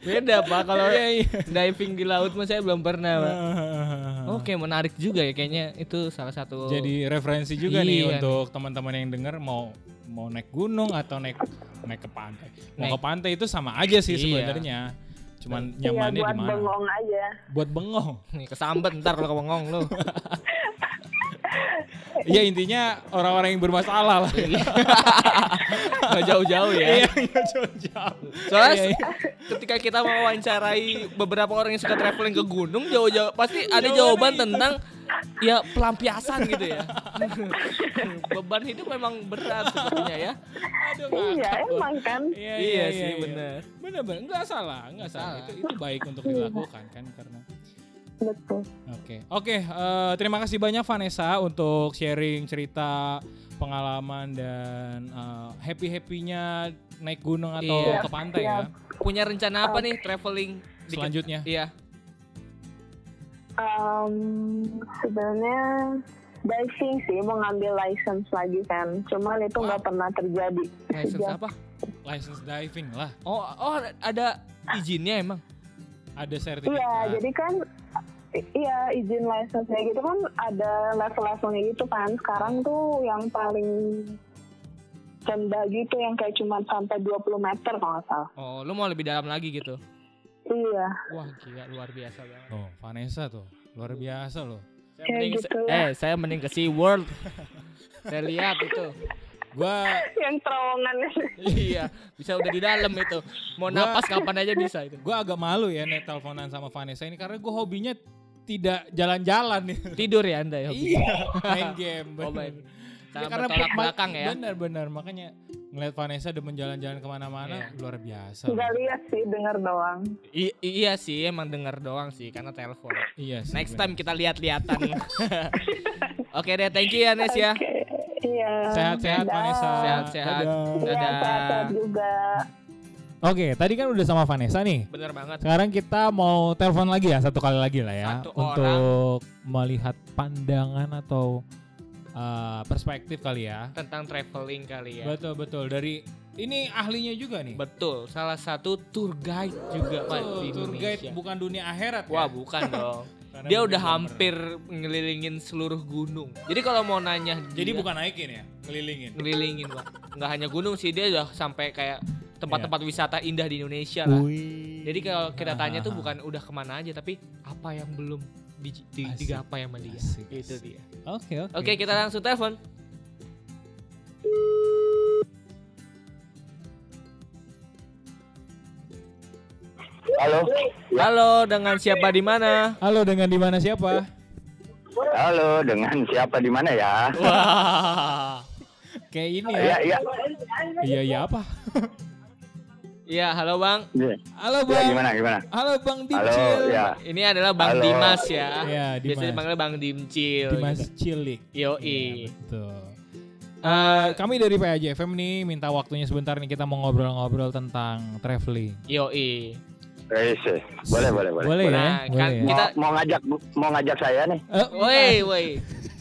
Beda pak kalau Iya, iya. diving di laut mah saya belum pernah pak. Oke menarik juga ya kayaknya itu salah satu. Jadi referensi juga nih Iya untuk teman-teman yang denger mau mau naik gunung atau naik naik ke pantai. Mau Naik- ke pantai itu sama aja sih Iya. sebenarnya. Cuman Iya, nyamannya buat di mana? bengong aja. Buat bengong. nih kesambet ntar kalau kebengong lu. Iya intinya orang-orang yang bermasalah lah. Gak jauh-jauh ya. Iya, jauh-jauh. Soalnya Iya, iya. ketika kita mewawancarai beberapa orang yang suka traveling ke gunung jauh-jauh pasti ada jawaban tentang ya pelampiasan gitu ya. Beban hidup memang berat sepertinya ya. Aduh, Iya, emang kan. Iya, Iya sih, bener. Bener bener, nggak salah, nggak salah. Salah. Itu itu baik untuk dilakukan kan karena. Betul. Oke, oke. eh, terima kasih banyak Vanessa untuk sharing cerita pengalaman dan happy happynya naik gunung atau Iya. ke pantai ya. Punya rencana apa nih traveling di- Selanjutnya. Iya. Um, sebenarnya diving sih mau ngambil license lagi kan. Cuman itu nggak pernah terjadi. License Sejak- apa? License diving lah, Oh, oh ada izinnya emang. ada Iya, sertifikat. jadi kan iya izin license kayak gitu kan ada level-levelnya gitu kan. Sekarang tuh yang paling rendah gitu yang kayak cuma sampai 20 meter kalau nggak salah. Oh, lu mau lebih dalam lagi gitu. Iya. Wah, gila luar biasa banget. Oh, Vanessa tuh luar biasa loh. Saya Kayak mending gitu eh saya mending ke Sea World. saya lihat itu. Gua Yang terowongannya. iya, bisa udah di dalam itu. Mau Gua- napas kapan aja bisa itu. gua agak malu ya nih teleponan sama Vanessa ini karena gua hobinya tidak jalan-jalan nih. Tidur ya Anda ya. iya, main game. Oh, bener. main. Ya, bertolak ma- belakang ya. Benar-benar makanya ngeliat Vanessa demen jalan-jalan ke mana-mana Iya. luar biasa. loh. Nggak lihat sih, denger doang. I- iya sih, emang denger doang sih karena telepon. Iya sih. Next bener. time kita lihat-lihatan. Oke deh, thank you ya Nes ya. Oke, Iya. Sehat-sehat Dadah. Vanessa. Sehat-sehat. Dadah. Iya, Dadah. sehat-sehat juga. Oke, tadi kan udah sama Vanessa nih. Bener banget. Sekarang kita mau telepon lagi ya satu kali lagi lah ya Satu untuk melihat pandangan atau uh, perspektif kali ya. Tentang traveling kali ya. Betul betul dari ini ahlinya juga nih. Betul, salah satu tour guide juga Pak di tour guide Indonesia. bukan dunia akhirat Wah, ya. bukan dong. Karena Dia udah hampir ngelilingin seluruh gunung. Jadi kalau mau nanya Jadi dia- bukan naikin ya, ngelilingin. ngelilingin Pak. Nggak hanya gunung sih, dia udah sampai kayak tempat-tempat wisata indah di Indonesia lah. Jadi kalau kita tanya tuh Ah. bukan udah ke mana aja, tapi apa yang belum di, di, digapai sama dia. Asik, Itu asik. dia. Oke oke. Oke, kita langsung telepon. Halo. Halo, dengan siapa di mana? Halo dengan di mana siapa? Halo, dengan siapa di mana ya? Wah. Kayak ini Iya, ya. iya. Iya iya apa? Iya, halo Bang. Iya. Halo Ya, bang. gimana gimana? Halo bang Halo, Dimcil. ya. Ini adalah Bang Halo. Dimas ya. Iya, Biasanya Dimas. dipanggil Bang Dimcil. Dimas gitu. Cilik. Yoi. Betul. Eh, Kami dari PAJFM nih minta waktunya sebentar nih kita mau ngobrol-ngobrol tentang traveling. yoi. Eh, sih. Boleh, boleh, boleh. Boleh ya? Nah, kan Boleh ya? kita- Mau, mau ngajak mau ngajak saya nih. Eh, Woi, woi.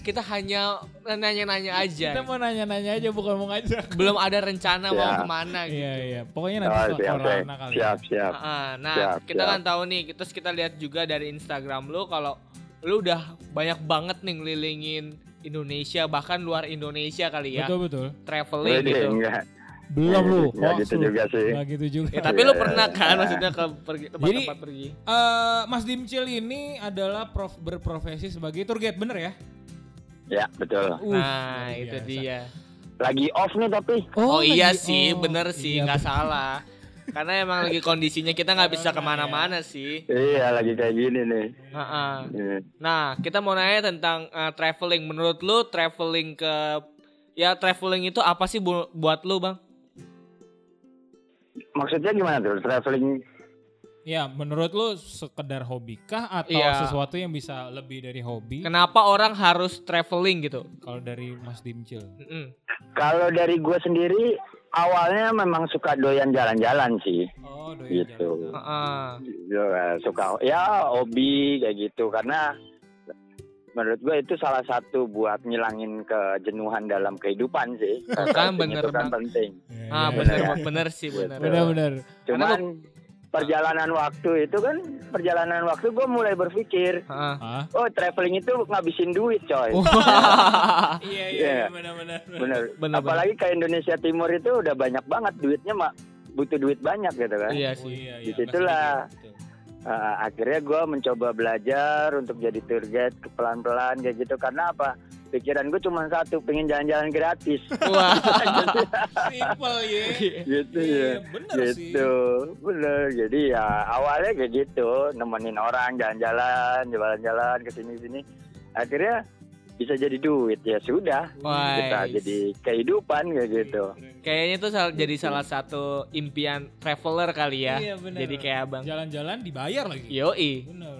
kita hanya nanya-nanya aja. Kita mau nanya-nanya aja bukan mau ngajak. Belum ada rencana mau Ya. ke mana gitu. Iya iya. Pokoknya nanti Oh, siap, corona kali. siap, siap. Ah, nah, Siap, kita siap. kan tahu nih, terus kita lihat juga dari Instagram lu kalau lu udah banyak banget nih ngelilingin Indonesia bahkan luar Indonesia kali ya. Betul betul. Traveling gitu. enggak. Belum lu. Enggak gitu lu. juga sih. Nggak gitu juga. Ya, tapi lu Iya, pernah iya, kan iya. maksudnya ke pergi tempat-tempat pergi. Eh, Mas Dimcil ini adalah prof berprofesi sebagai tour guide, bener ya? Ya, betul. Uh, nah, luar itu biasa. dia. Lagi off nih tapi. Oh, iya lagi- sih, oh, bener sih, iya, nggak salah. Karena emang lagi kondisinya kita nggak bisa ke mana-mana sih. Iya, lagi kayak gini nih. Heeh. Iya. Nah, kita mau nanya tentang eh, traveling. Menurut lu traveling ke ya traveling itu apa sih bu- buat lu, Bang? Maksudnya gimana tuh? Traveling Ya, menurut lu sekedar hobi kah atau Iya. sesuatu yang bisa lebih dari hobi? Kenapa orang harus traveling gitu? Kalau dari Mas Dimcil. Mm-mm. kalau dari gue sendiri awalnya memang suka doyan jalan-jalan sih. Oh, doyan Gitu. jalan. Heeh. Ya, suka ya hobi kayak gitu karena menurut gue itu salah satu buat ngilangin kejenuhan dalam kehidupan sih. Oh, kan bener itu kan Bang. penting. Iya, Ah, iya, bener iya. bener sih, bener. Gitu. Benar-benar. Cuman perjalanan waktu itu kan perjalanan waktu gue mulai berpikir, Heeh. Ah. oh traveling itu ngabisin duit coy. Iya, Iya. benar-benar. Bener. Bener, Apalagi ke Indonesia Timur itu udah banyak banget duitnya mak butuh duit banyak gitu kan. Iya Oh, sih. iya, iya. Di situlah. Uh, akhirnya gue mencoba belajar untuk jadi tour guide ke pelan-pelan kayak gitu. Karena apa? Pikiran gue cuma satu pengen jalan-jalan gratis. Wah. Simple ya. gitu Iya, ya. bener sih. gitu. Bener. Jadi ya awalnya kayak gitu nemenin orang jalan-jalan jalan-jalan ke sini-sini. Akhirnya bisa jadi duit ya sudah Wah. kita jadi kehidupan kayak gitu Kayaknya itu sal- jadi salah satu impian traveler kali ya. Iya, bener. Jadi kayak Bang. Jalan-jalan dibayar lagi. Yoi. Bener.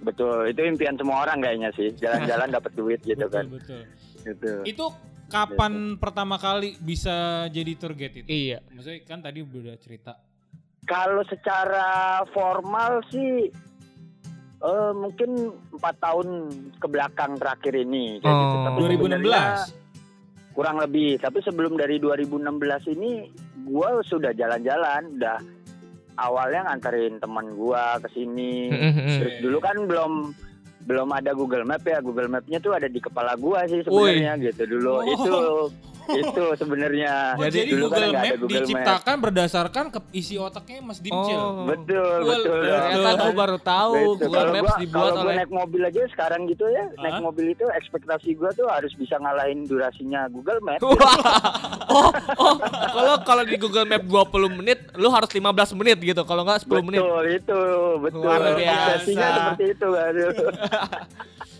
betul itu impian semua orang kayaknya sih jalan-jalan dapat duit gitu betul, kan betul. gitu Itu kapan pertama kali bisa jadi tour guide itu? Iya. Maksudnya kan tadi udah cerita. Kalau secara formal sih eh, mungkin empat tahun ke belakang terakhir ini kayak gitu. Oh. Tapi sebenarnya 2016. kurang lebih. Tapi sebelum dari 2016 ini gua sudah jalan-jalan, udah awalnya nganterin teman gua ke sini. Terus dulu kan belum belum ada Google Map ya. Google Mapnya tuh ada di kepala gua sih sebenarnya gitu dulu. Oh. Itu itu sebenarnya. Oh, jadi, dulu kan Google ada Map Google Map. diciptakan berdasarkan ke isi otaknya Mas Dimcil. Oh. Betul, betul. Ternyata Betul. gue baru tahu Gitu. Google Kalau Maps gua- dibuat kalau oleh naik mobil aja sekarang gitu ya, naik Hah? mobil itu ekspektasi gua tuh harus bisa ngalahin durasinya Google Map. Oh, oh, kalau kalau di Google Map 20 menit, lu harus 15 menit gitu. Kalau nggak 10 menit. betul itu, betul. Luar biasa. Ekspektasinya seperti itu kan.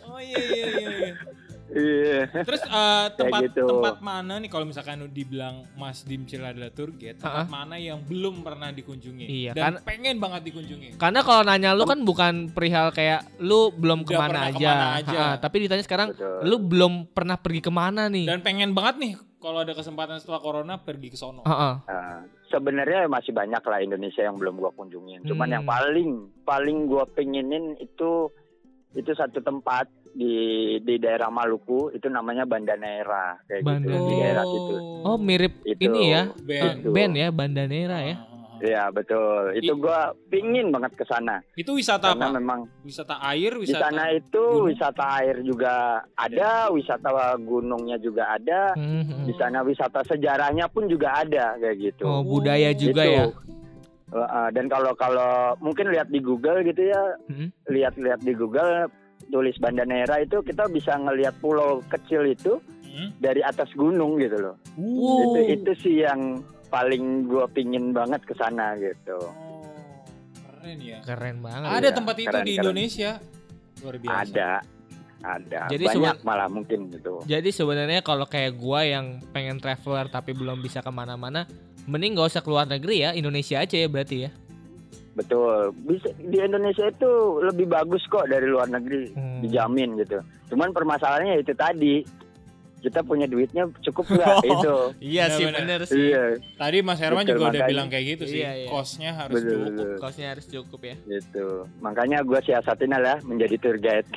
Oh iya iya iya. Iya. Iya. Terus eh, tempat gitu. tempat mana nih kalau misalkan dibilang Mas Dimcil adalah tour guide, tempat Ha-ha. mana yang belum pernah dikunjungi Iya, dan kan- pengen banget dikunjungi. Karena kalau nanya lu kan bukan perihal kayak lu belum Udah ke mana aja. ke mana aja. Ha, tapi ditanya sekarang Betul. lu belum pernah pergi ke mana nih? Dan pengen banget nih kalau ada kesempatan setelah corona pergi ke sono. Heeh. Nah, sebenarnya masih banyak lah Indonesia yang belum gua kunjungin. Cuman Hmm. yang paling paling gua pengenin itu itu satu tempat di di daerah Maluku itu namanya Banda Neira kayak gitu Banda di daerah situ. Oh, mirip Itu ini ya. Band. eh, band ya, Bandanera ya. Ah. Iya betul. Itu I- gua pingin banget ke sana Itu wisata karena apa? memang Wisata air, di wisata sana itu gunung? wisata air juga ada, wisata gunungnya juga ada. Mhm. Di sana wisata sejarahnya pun juga ada kayak gitu. Oh, budaya juga Itu. ya. Uh, dan kalau kalau mungkin lihat di Google gitu ya, Mhm. lihat-lihat di Google tulis Banda Neira itu kita bisa ngelihat pulau kecil itu Hmm? dari atas gunung gitu loh. Uh. Itu itu sih yang paling gua pingin banget ke sana gitu. Oh, keren ya. Keren banget. Ada Iya, tempat itu keren, di keren. Indonesia. Luar biasa. Ada, ada. Jadi Banyak malah mungkin gitu. Jadi sebenarnya kalau kayak gua yang pengen traveler tapi belum bisa ke mana-mana, mending gak usah keluar negeri ya, Indonesia aja ya berarti ya. Betul. Bisa di Indonesia itu lebih bagus kok dari luar negeri, Hmm. dijamin gitu. Cuman permasalahannya itu tadi. Kita punya duitnya cukup nggak itu. Iya sih bener. bener sih. Iya, Tadi Mas Herman Betul, juga udah makanya. bilang kayak gitu sih. Iya, iya. Kosnya harus betul, cukup. betul. Kosnya harus cukup ya. Gitu. Makanya gue siasatin lah menjadi tour guide.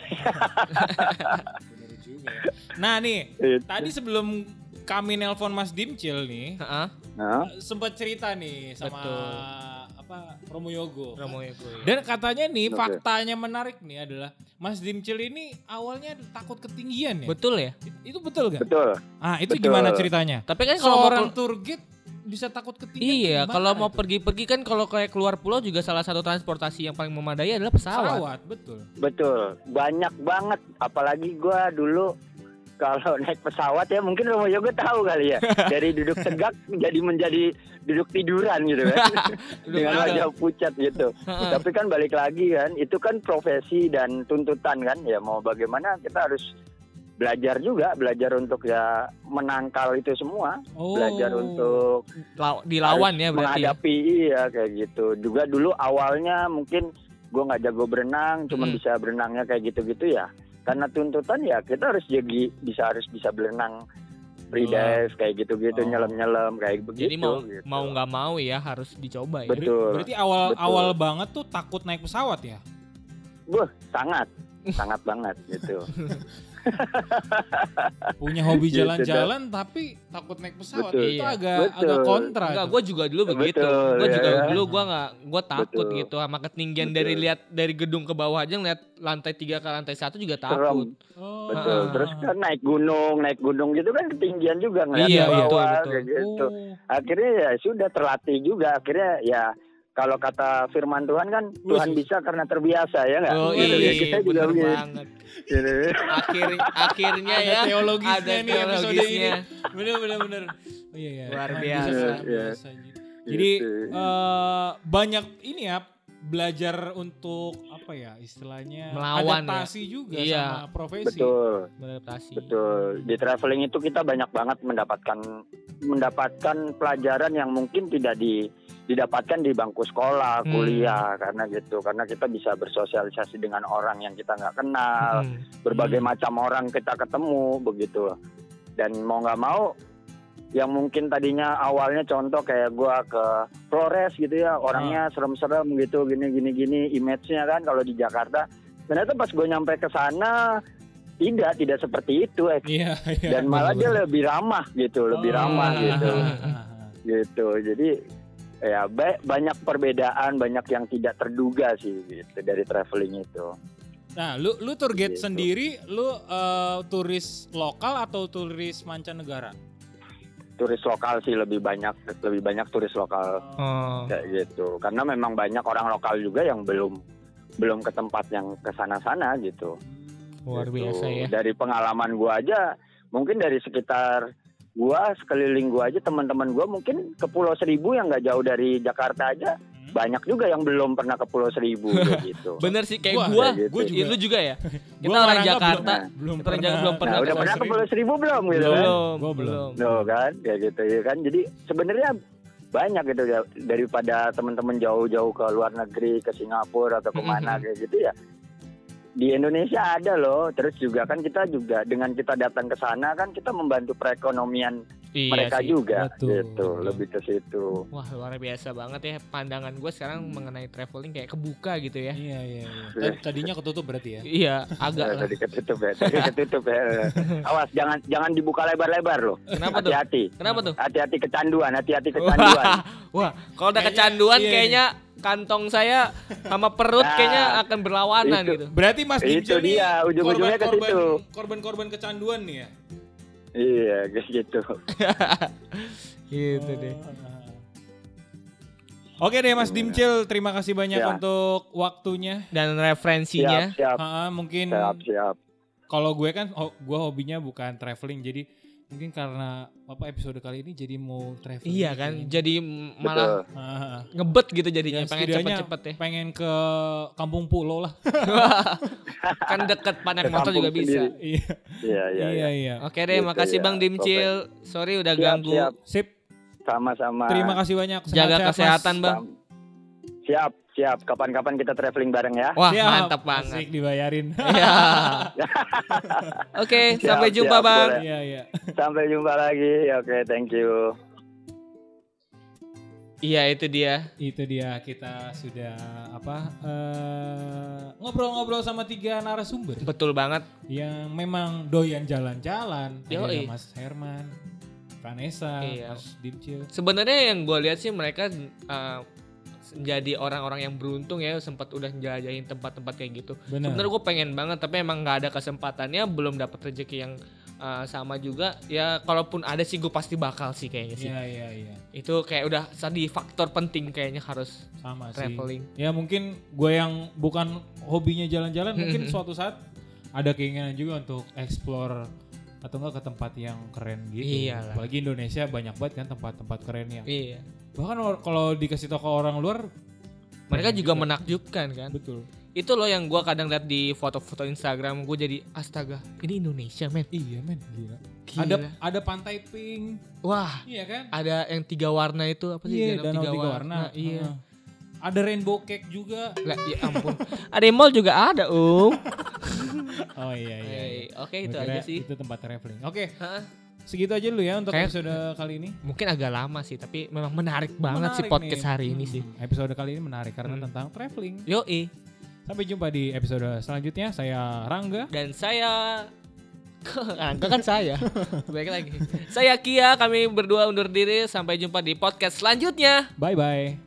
Ya. Nah nih, Itu. tadi sebelum kami nelpon Mas Dimcil nih, Heeh. Nah, sempat cerita nih sama Betul. Apa Romo Yogo. Romo ya gue. Dan katanya nih Oke. faktanya menarik nih adalah Mas Dimcil ini awalnya takut ketinggian ya. Betul ya? Itu betul gak? betul. Ah itu Betul. gimana ceritanya? Tapi kan kalau Seorang kelu- tour guide bisa takut ketinggian. Iya, kalau mau pergi-pergi kan kalau kayak keluar pulau juga salah satu transportasi yang paling memadai adalah pesawat. pesawat betul. Betul, banyak banget. Apalagi gua dulu kalau naik pesawat ya mungkin Romo Yogo tahu kali ya. Dari duduk tegak jadi menjadi duduk tiduran gitu kan. Dengan wajah pucat gitu. Tapi kan balik lagi kan, itu kan profesi dan tuntutan kan. Ya mau bagaimana kita harus belajar juga, belajar untuk ya menangkal itu semua. Oh. Belajar untuk Law- dilawan ya berarti. ya. menghadapi iya kayak gitu juga dulu awalnya mungkin gue nggak jago berenang cuma Hmm. bisa berenangnya kayak gitu-gitu ya karena tuntutan ya kita harus jadi bisa harus bisa berenang free dive kayak gitu-gitu Oh. nyelam-nyelam kayak begitu Jadi mau gitu. mau nggak mau ya harus dicoba ya. Betul. Ber- Berarti awal Betul. awal banget tuh takut naik pesawat ya? Wah, sangat sangat banget gitu Punya hobi Gitu, jalan-jalan tapi takut naik pesawat. Betul. Itu Iya. agak Betul. agak kontra. Enggak, gue juga dulu begitu. Gue juga ya. dulu gue nggak, gue takut Betul. gitu sama ketinggian Betul. dari lihat dari gedung ke bawah aja ngeliat lantai tiga ke lantai satu juga takut. serem Oh. betul terus kan naik gunung naik gunung gitu kan ketinggian juga ngeliat Iya, ke bawah betul, betul. gitu Oh. akhirnya ya sudah terlatih juga akhirnya ya kalau kata firman Tuhan kan Tuhan Wih. bisa karena terbiasa ya nggak Oh Gitu, iya, ya. kita juga bener begitu banget. Gitu. Akhir, akhirnya Ada ya teologisnya ada nih episode ini. teologisnya. Bener bener bener. Oh iya iya. Luar biasa. bisa, Iya, iya. biasa. Jadi Gitu. eh, banyak ini ya belajar untuk apa ya istilahnya Melawan ya. adaptasi juga Iya. sama profesi. betul Beradaptasi. betul di traveling itu kita banyak banget mendapatkan mendapatkan pelajaran yang mungkin tidak di didapatkan di bangku sekolah Hmm. kuliah karena gitu karena kita bisa bersosialisasi dengan orang yang kita nggak kenal Hmm. berbagai Hmm. macam orang kita ketemu begitu dan mau nggak mau yang mungkin tadinya awalnya contoh kayak gua ke Flores gitu ya orangnya serem-serem gitu gini gini gini image-nya kan kalau di Jakarta ternyata pas gue nyampe ke sana tidak tidak seperti itu eh. Iya iya. dan malah dia bener-bener. lebih ramah gitu lebih Oh. ramah gitu gitu jadi ya ba- banyak perbedaan banyak yang tidak terduga sih gitu dari traveling itu Nah, lu lu tour guide Gitu. sendiri, lu eh, turis lokal atau turis mancanegara? turis lokal sih lebih banyak lebih banyak turis lokal Oh. kayak gitu karena memang banyak orang lokal juga yang belum belum ke tempat yang ke sana-sana gitu Luar Gitu. biasa ya. dari pengalaman gua aja mungkin dari sekitar gua sekeliling gua aja teman-teman gua mungkin ke Pulau Seribu yang nggak jauh dari Jakarta aja Hmm. banyak juga yang belum pernah ke Pulau Seribu gitu Bener sih kayak Gua- gua, kayak gua gitu. juga. Iya, lu juga ya. Kita orang Jakarta. belum, belum Kita orang Jakarta belum pernah nah udah pernah ke. Pulau Seribu belum gitu kan Belum, Gua belum. Tuh kan kayak gitu ya kan jadi sebenarnya banyak gitu ya daripada teman-teman jauh-jauh ke luar negeri ke Singapura atau ke mana Mhm. kayak gitu ya di Indonesia ada loh terus juga kan kita juga dengan kita datang ke sana kan kita membantu perekonomian Iya mereka sih. juga Betul, gitu betul. lebih ke situ Wah luar biasa banget ya pandangan gue sekarang mengenai traveling kayak kebuka gitu ya. Iya iya iya. Tadi- Tadinya ketutup berarti ya. Iya agak Ya, lah. tadi ketutup ya tadi ketutup ya awas jangan jangan dibuka lebar-lebar loh Kenapa tuh? hati-hati Kenapa tuh? hati-hati kecanduan hati-hati kecanduan Wah, kalau udah Kayaknya- kecanduan iya, kayaknya kantong saya sama perut Nah, kayaknya akan berlawanan itu. gitu. Berarti Mas nih dia, ujung-ujungnya ke situ. korban-korban kecanduan nih ya. iya kayak gitu Gitu deh. Oke deh Mas Dimcil, terima kasih banyak Ya. untuk waktunya. Dan referensinya. siap siap Ah, mungkin siap siap kalau gue kan oh, gue hobinya bukan traveling jadi mungkin karena apa episode kali ini jadi mau traveling. Iya gitu kan, ya. jadi malah betul ngebet gitu jadinya, ya, pengen cepet-cepet ya. pengen ke Kampung Pulau lah. kan deket Ke motor juga kampung bisa. sendiri. iya, iya iya iya, iya. Oke deh, Gitu makasih ya, Bang Dimcil. Sorry udah Siap, ganggu. siap. Sip, sama-sama terima kasih banyak. Jaga Mas. kesehatan, Bang. Siap siap kapan-kapan kita traveling bareng ya Wah, Siap, mantap banget. Asik dibayarin. Iya. Oke, Siap, sampai jumpa, siap, Bang. Iya, iya. sampai jumpa lagi oke thank you Iya itu dia. Itu dia kita sudah apa eh, ngobrol-ngobrol sama tiga narasumber Betul banget. yang memang doyan jalan-jalan. Ada. Mas Herman, Vanessa, Iya. Mas Dimcil. Sebenarnya yang gue lihat sih mereka uh, jadi orang-orang yang beruntung ya sempat udah jelajahin tempat-tempat kayak gitu. Benar. Sebenarnya gue pengen banget tapi emang nggak ada kesempatannya, belum dapat rezeki yang uh, sama juga. Ya kalaupun ada sih gue pasti bakal sih kayaknya sih. Iya iya iya. Itu kayak udah tadi faktor penting kayaknya harus Sama sih. traveling. Ya mungkin gue yang bukan hobinya jalan-jalan mungkin suatu saat ada keinginan juga untuk explore atau enggak ke tempat yang keren gitu. Iyalah. Apalagi Indonesia banyak banget kan tempat-tempat keren yang Iya. Bahkan kalau dikasih tau ke orang luar Mereka juga juga. menakjubkan kan. betul. Itu loh yang gua kadang lihat di foto-foto Instagram gue jadi astaga ini Indonesia men. Iya men gila. Gila. Ada ada pantai pink. Wah Iya kan? ada yang tiga warna itu apa sih? Iya, danau tiga, warna. Iya. Heeh. Ada rainbow cake juga. Lah, ya ampun. ada mall juga ada, Um. Oh iya iya. iya. Oke, itu Gua kira aja sih. Itu tempat traveling. Oke, Hah? Segitu aja dulu ya untuk Kayak- episode kali ini. Mungkin agak lama sih, tapi memang menarik banget sih Menarik podcast nih. hari ini sih. Hmm, Episode kali ini menarik karena Hmm. tentang traveling. Yoi. Sampai jumpa di episode selanjutnya. Saya Rangga. Dan saya Angka kan saya. Baik lagi. Saya Kia, kami berdua undur diri. Sampai jumpa di podcast selanjutnya. Bye bye.